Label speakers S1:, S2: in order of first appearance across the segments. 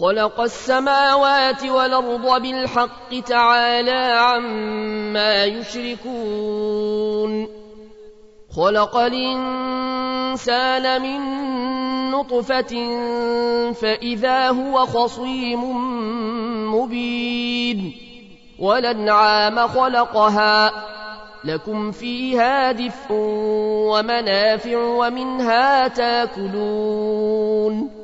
S1: خلق السماوات والأرض بالحق تعالى عما يشركون خلق الإنسان من نطفة فإذا هو خصيم مبين ولنعام خلقها لكم فيها دفء ومنافع ومنها تاكلون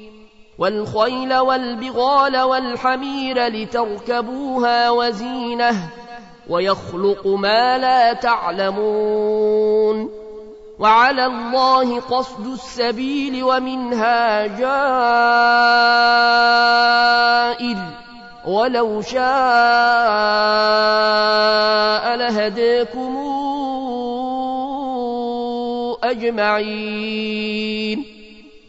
S1: والخيل والبغال والحمير لتركبوها وزينه ويخلق ما لا تعلمون وعلى الله قصد السبيل ومنها جائر ولو شاء لهديكم أجمعين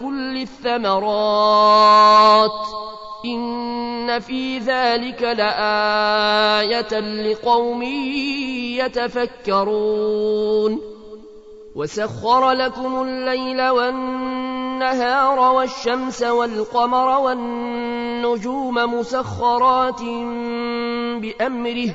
S1: كل الثمرات إن في ذلك لآية لقوم يتفكرون وسخر لكم الليل والنهار والشمس والقمر والنجوم مسخرات بأمره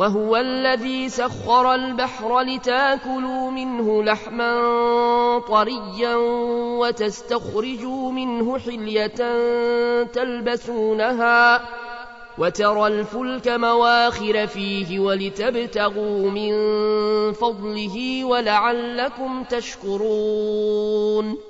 S1: وهو الذي سخر البحر لتاكلوا منه لحما طريا وتستخرجوا منه حلية تلبسونها وترى الفلك مواخر فيه ولتبتغوا من فضله ولعلكم تشكرون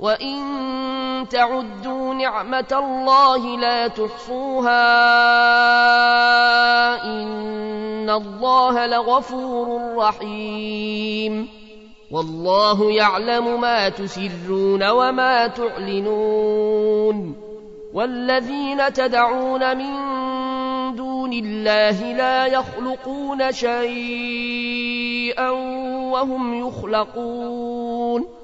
S1: وإن تعدوا نعمة الله لا تحصوها إن الله لغفور رحيم والله يعلم ما تسرون وما تعلنون والذين تدعون من دون الله لا يخلقون شيئا وهم يخلقون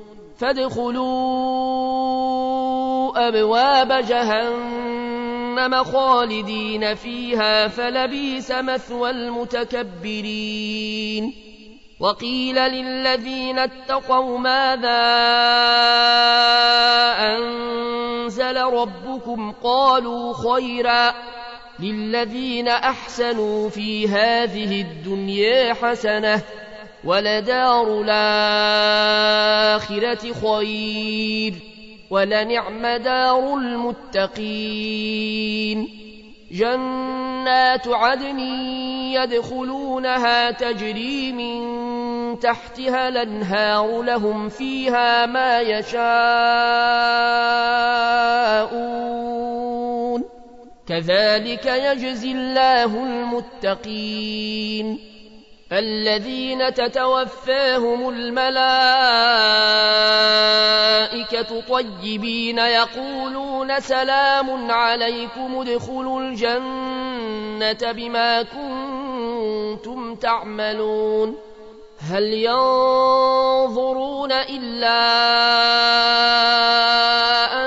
S1: فادخلوا أبواب جهنم خالدين فيها فلبيس مثوى المتكبرين وقيل للذين اتقوا ماذا أنزل ربكم قالوا خيرا للذين أحسنوا في هذه الدنيا حسنه ولدار الآخرة خير ولنعم دار المتقين جنات عدن يدخلونها تجري من تحتها الانهار لهم فيها ما يشاءون كذلك يجزي الله المتقين الذين تتوفاهم الملائكة طيبين يقولون سلام عليكم ادخلوا الجنة بما كنتم تعملون هل ينظرون إلا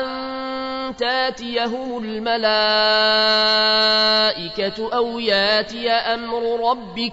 S1: أن تاتيهم الملائكة أو ياتي أمر ربك ۖ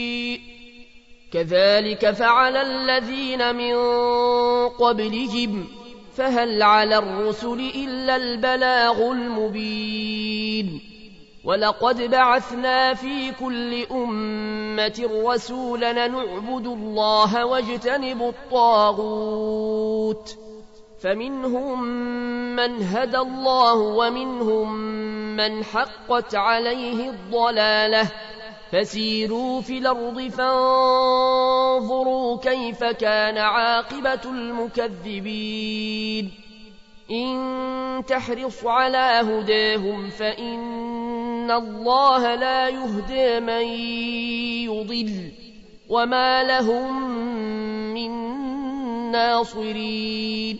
S1: كذلك فعل الذين من قبلهم فهل على الرسل إلا البلاغ المبين ولقد بعثنا في كل أمة رسولا نعبد الله واجتنب الطاغوت فمنهم من هدى الله ومنهم من حقت عليه الضلاله فسيروا في الأرض فانظروا كيف كان عاقبة المكذبين إن تحرص على هداهم فإن الله لا يهدى من يضل وما لهم من ناصرين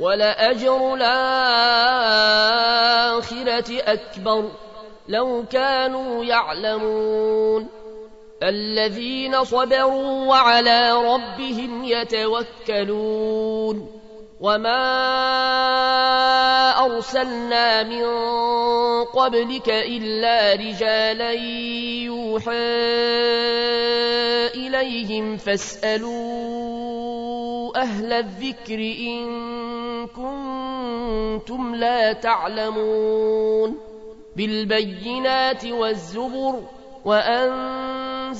S1: ولأجر الآخرة أكبر لو كانوا يعلمون الذين صبروا وعلى ربهم يتوكلون وما أرسلنا من قبلك إلا رجالا يوحى إليهم فاسألوا أهل الذكر إن كنتم لا تعلمون بالبينات والزبر وأنزلنا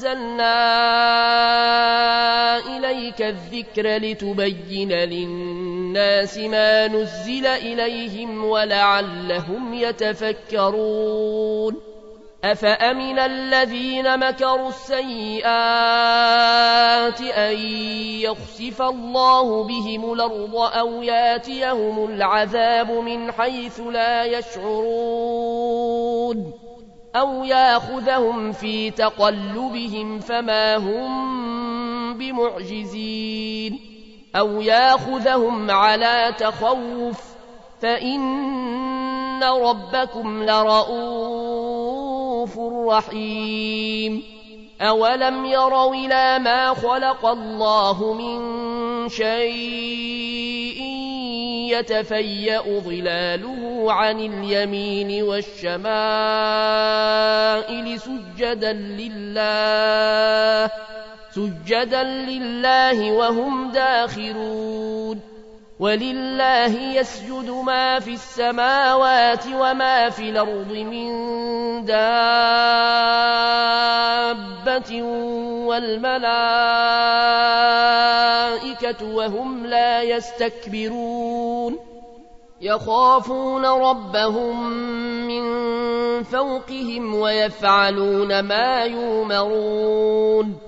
S1: إليك الذكر لتبين للناس للناس ما نزل إليهم ولعلهم يتفكرون أفأمن الذين مكروا السيئات أن يخسف الله بهم الأرض أو ياتيهم العذاب من حيث لا يشعرون أو ياخذهم في تقلبهم فما هم بمعجزين أو ياخذهم على تخوف فإن ربكم لرؤوف رحيم أولم يروا إلى ما خلق الله من شيء يتفيأ ظلاله عن اليمين والشمائل سجدا لله سجدا لله وهم داخرون ولله يسجد ما في السماوات وما في الأرض من دابة والملائكة وهم لا يستكبرون يخافون ربهم من فوقهم ويفعلون ما يؤمرون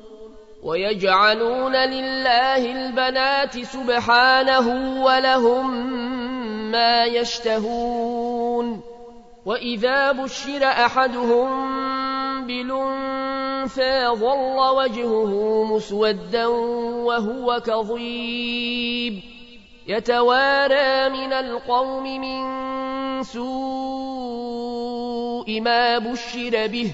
S1: ويجعلون لله البنات سبحانه ولهم ما يشتهون وإذا بشر أحدهم بالأنثى ظل وجهه مسودا وهو كظيب يتوارى من القوم من سوء ما بشر به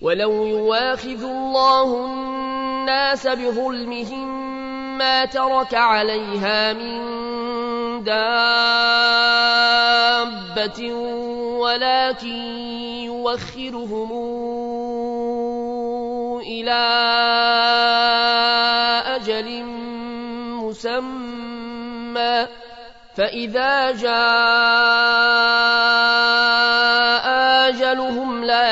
S1: ولو يواخذ الله الناس بظلمهم ما ترك عليها من دابة ولكن يوخرهم إلى أجل مسمى فإذا جاء أجلهم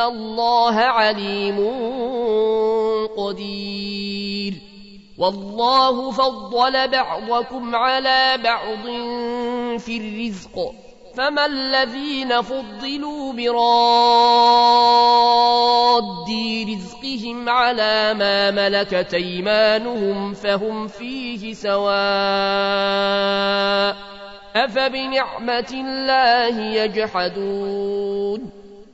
S1: إِنَّ اللَّهَ عَلِيمٌ قَدِيرٌ وَاللَّهُ فَضَّلَ بَعْضَكُمْ عَلَى بَعْضٍ فِي الرِّزْقِ فَمَا الَّذِينَ فُضِّلُوا بِرَادِّ رِزْقِهِمْ عَلَى مَا مَلَكَتْ أَيْمَانُهُمْ فَهُمْ فِيهِ سَوَاءٌ أَفَبِنِعْمَةِ اللَّهِ يَجْحَدُونَ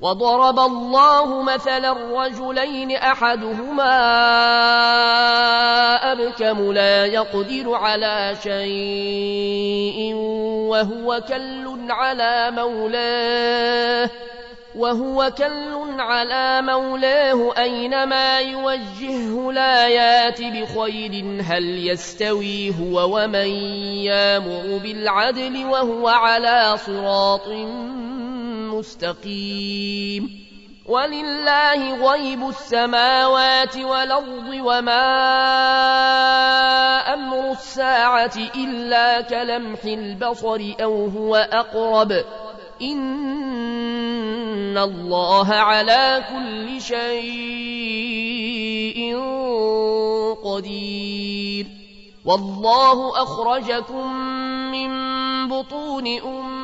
S1: وضرب الله مثلا الرجلين احدهما ابكم لا يقدر على شيء وهو كل على مولاه وهو كل على مولاه أينما يوجهه لا يات بخير هل يستوي هو ومن يامر بالعدل وهو على صراط مستقيم ولله غيب السماوات والأرض وما أمر الساعة إلا كلمح البصر أو هو أقرب إن الله على كل شيء قدير والله أخرجكم من بطون أمه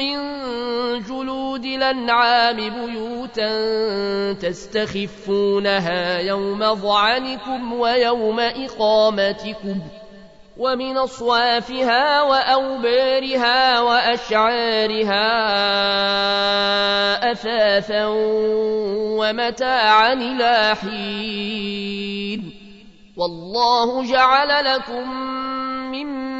S1: من جلود الانعام بيوتا تستخفونها يوم ظعنكم ويوم اقامتكم ومن اصوافها واوبارها واشعارها اثاثا ومتاعا الى حين والله جعل لكم مما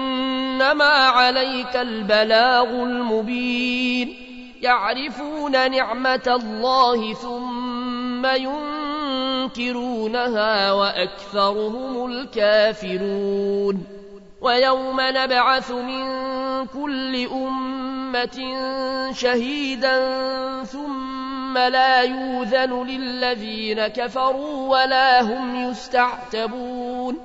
S1: إنما عليك البلاغ المبين يعرفون نعمة الله ثم ينكرونها وأكثرهم الكافرون ويوم نبعث من كل أمة شهيدا ثم لا يوذن للذين كفروا ولا هم يستعتبون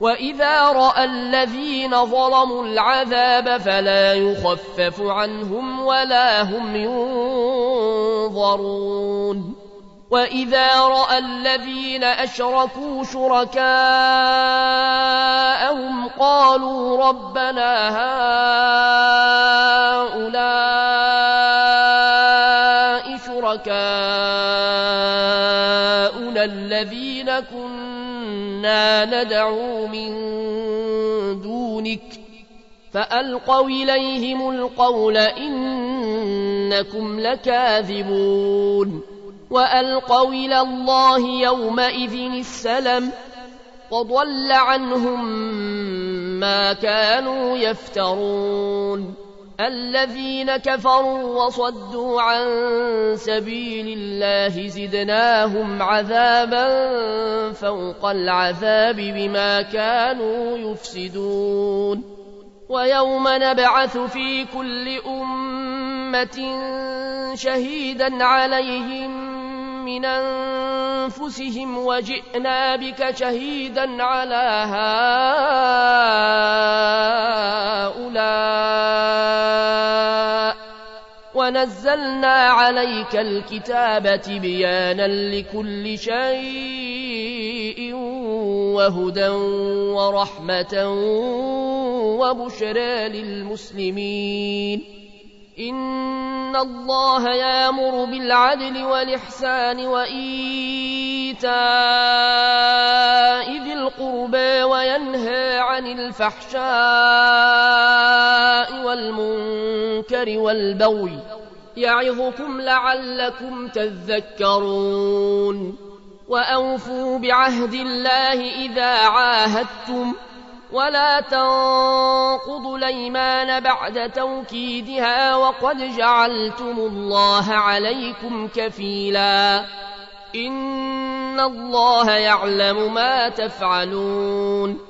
S1: وإذا رأى الذين ظلموا العذاب فلا يخفف عنهم ولا هم ينظرون وإذا رأى الذين أشركوا شركاءهم قالوا ربنا هؤلاء شركاءنا الذين كنا إنا ندعو من دونك فألقوا إليهم القول إنكم لكاذبون وألقوا إلى الله يومئذ السلم وضل عنهم ما كانوا يفترون الذين كفروا وصدوا عن سبيل الله زدناهم عذابا فوق العذاب بما كانوا يفسدون ويوم نبعث في كل أمة شهيدا عليهم من أنفسهم وجئنا بك شهيدا على هؤلاء ونزلنا عليك الكتاب بيانا لكل شيء وهدى ورحمة وبشرى للمسلمين إن الله يامر بالعدل والإحسان وإيتاء ذي القربى وينهى عن الفحشاء والمنكر والبغي يعظكم لعلكم تذكرون وأوفوا بعهد الله إذا عاهدتم ۖ ولا تنقضوا الايمان بعد توكيدها وقد جعلتم الله عليكم كفيلا ان الله يعلم ما تفعلون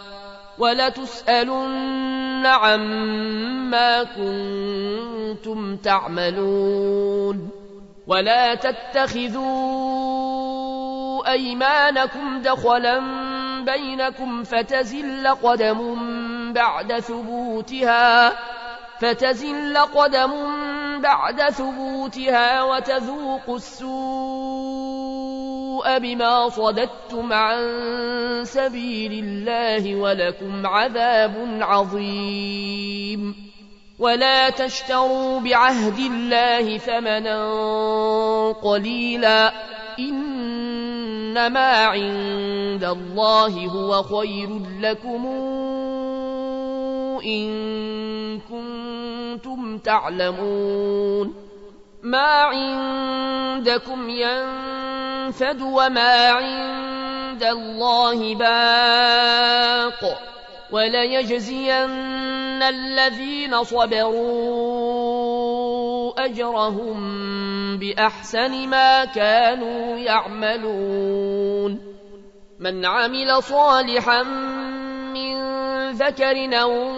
S1: ولتسألن عما كنتم تعملون ولا تتخذوا أيمانكم دخلا بينكم فتزل قدم بعد ثبوتها فتزل قدم بعد ثبوتها وتذوق السوء بما صددتم عن سبيل الله ولكم عذاب عظيم ولا تشتروا بعهد الله ثمنا قليلا إنما عند الله هو خير لكم إن كنتم تعلمون ما عندكم ينفد وما عند الله باق وليجزين الذين صبروا أجرهم بأحسن ما كانوا يعملون من عمل صالحا من ذكر أو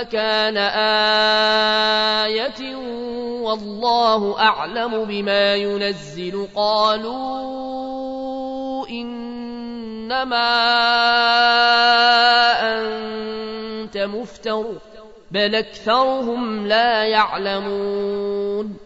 S1: مكان آية والله أعلم بما ينزل قالوا إنما أنت مفتر بل أكثرهم لا يعلمون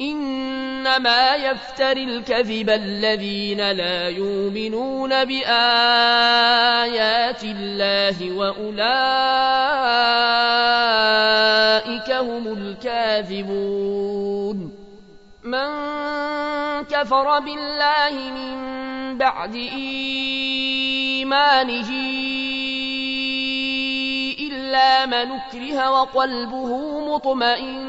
S1: إنما يفتر الكذب الذين لا يؤمنون بآيات الله وأولئك هم الكاذبون من كفر بالله من بعد إيمانه إلا من اكره وقلبه مطمئن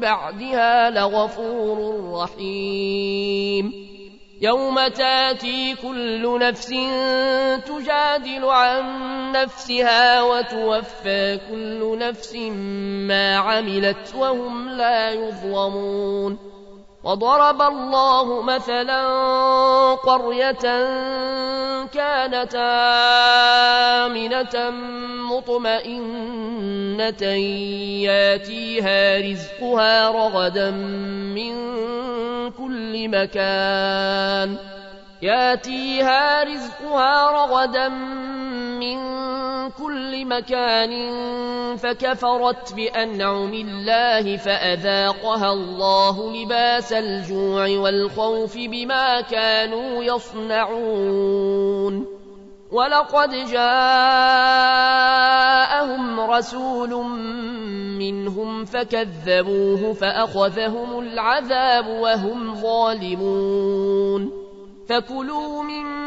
S1: بعدها لغفور رحيم يوم تاتي كل نفس تجادل عن نفسها وتوفى كل نفس ما عملت وهم لا يظلمون وضرب الله مثلا قرية كانت آمنة مطمئنة ياتيها رزقها رغدا من كل مكان ياتيها رزقها رغدا من كل مكان فكفرت بأنعم الله فأذاقها الله لباس الجوع والخوف بما كانوا يصنعون ولقد جاءهم رسول منهم فكذبوه فأخذهم العذاب وهم ظالمون فكلوا من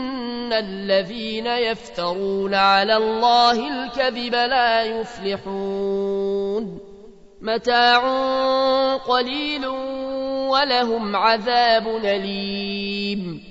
S1: إن الذين يفترون على الله الكذب لا يفلحون متاع قليل ولهم عذاب أليم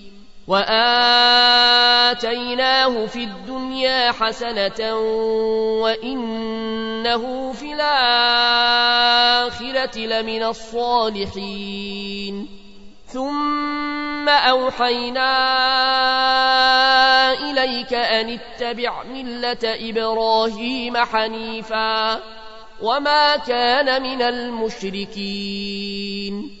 S1: وآتيناه في الدنيا حسنة وإنه في الآخرة لمن الصالحين ثم أوحينا إليك أن اتبع ملة إبراهيم حنيفا وما كان من المشركين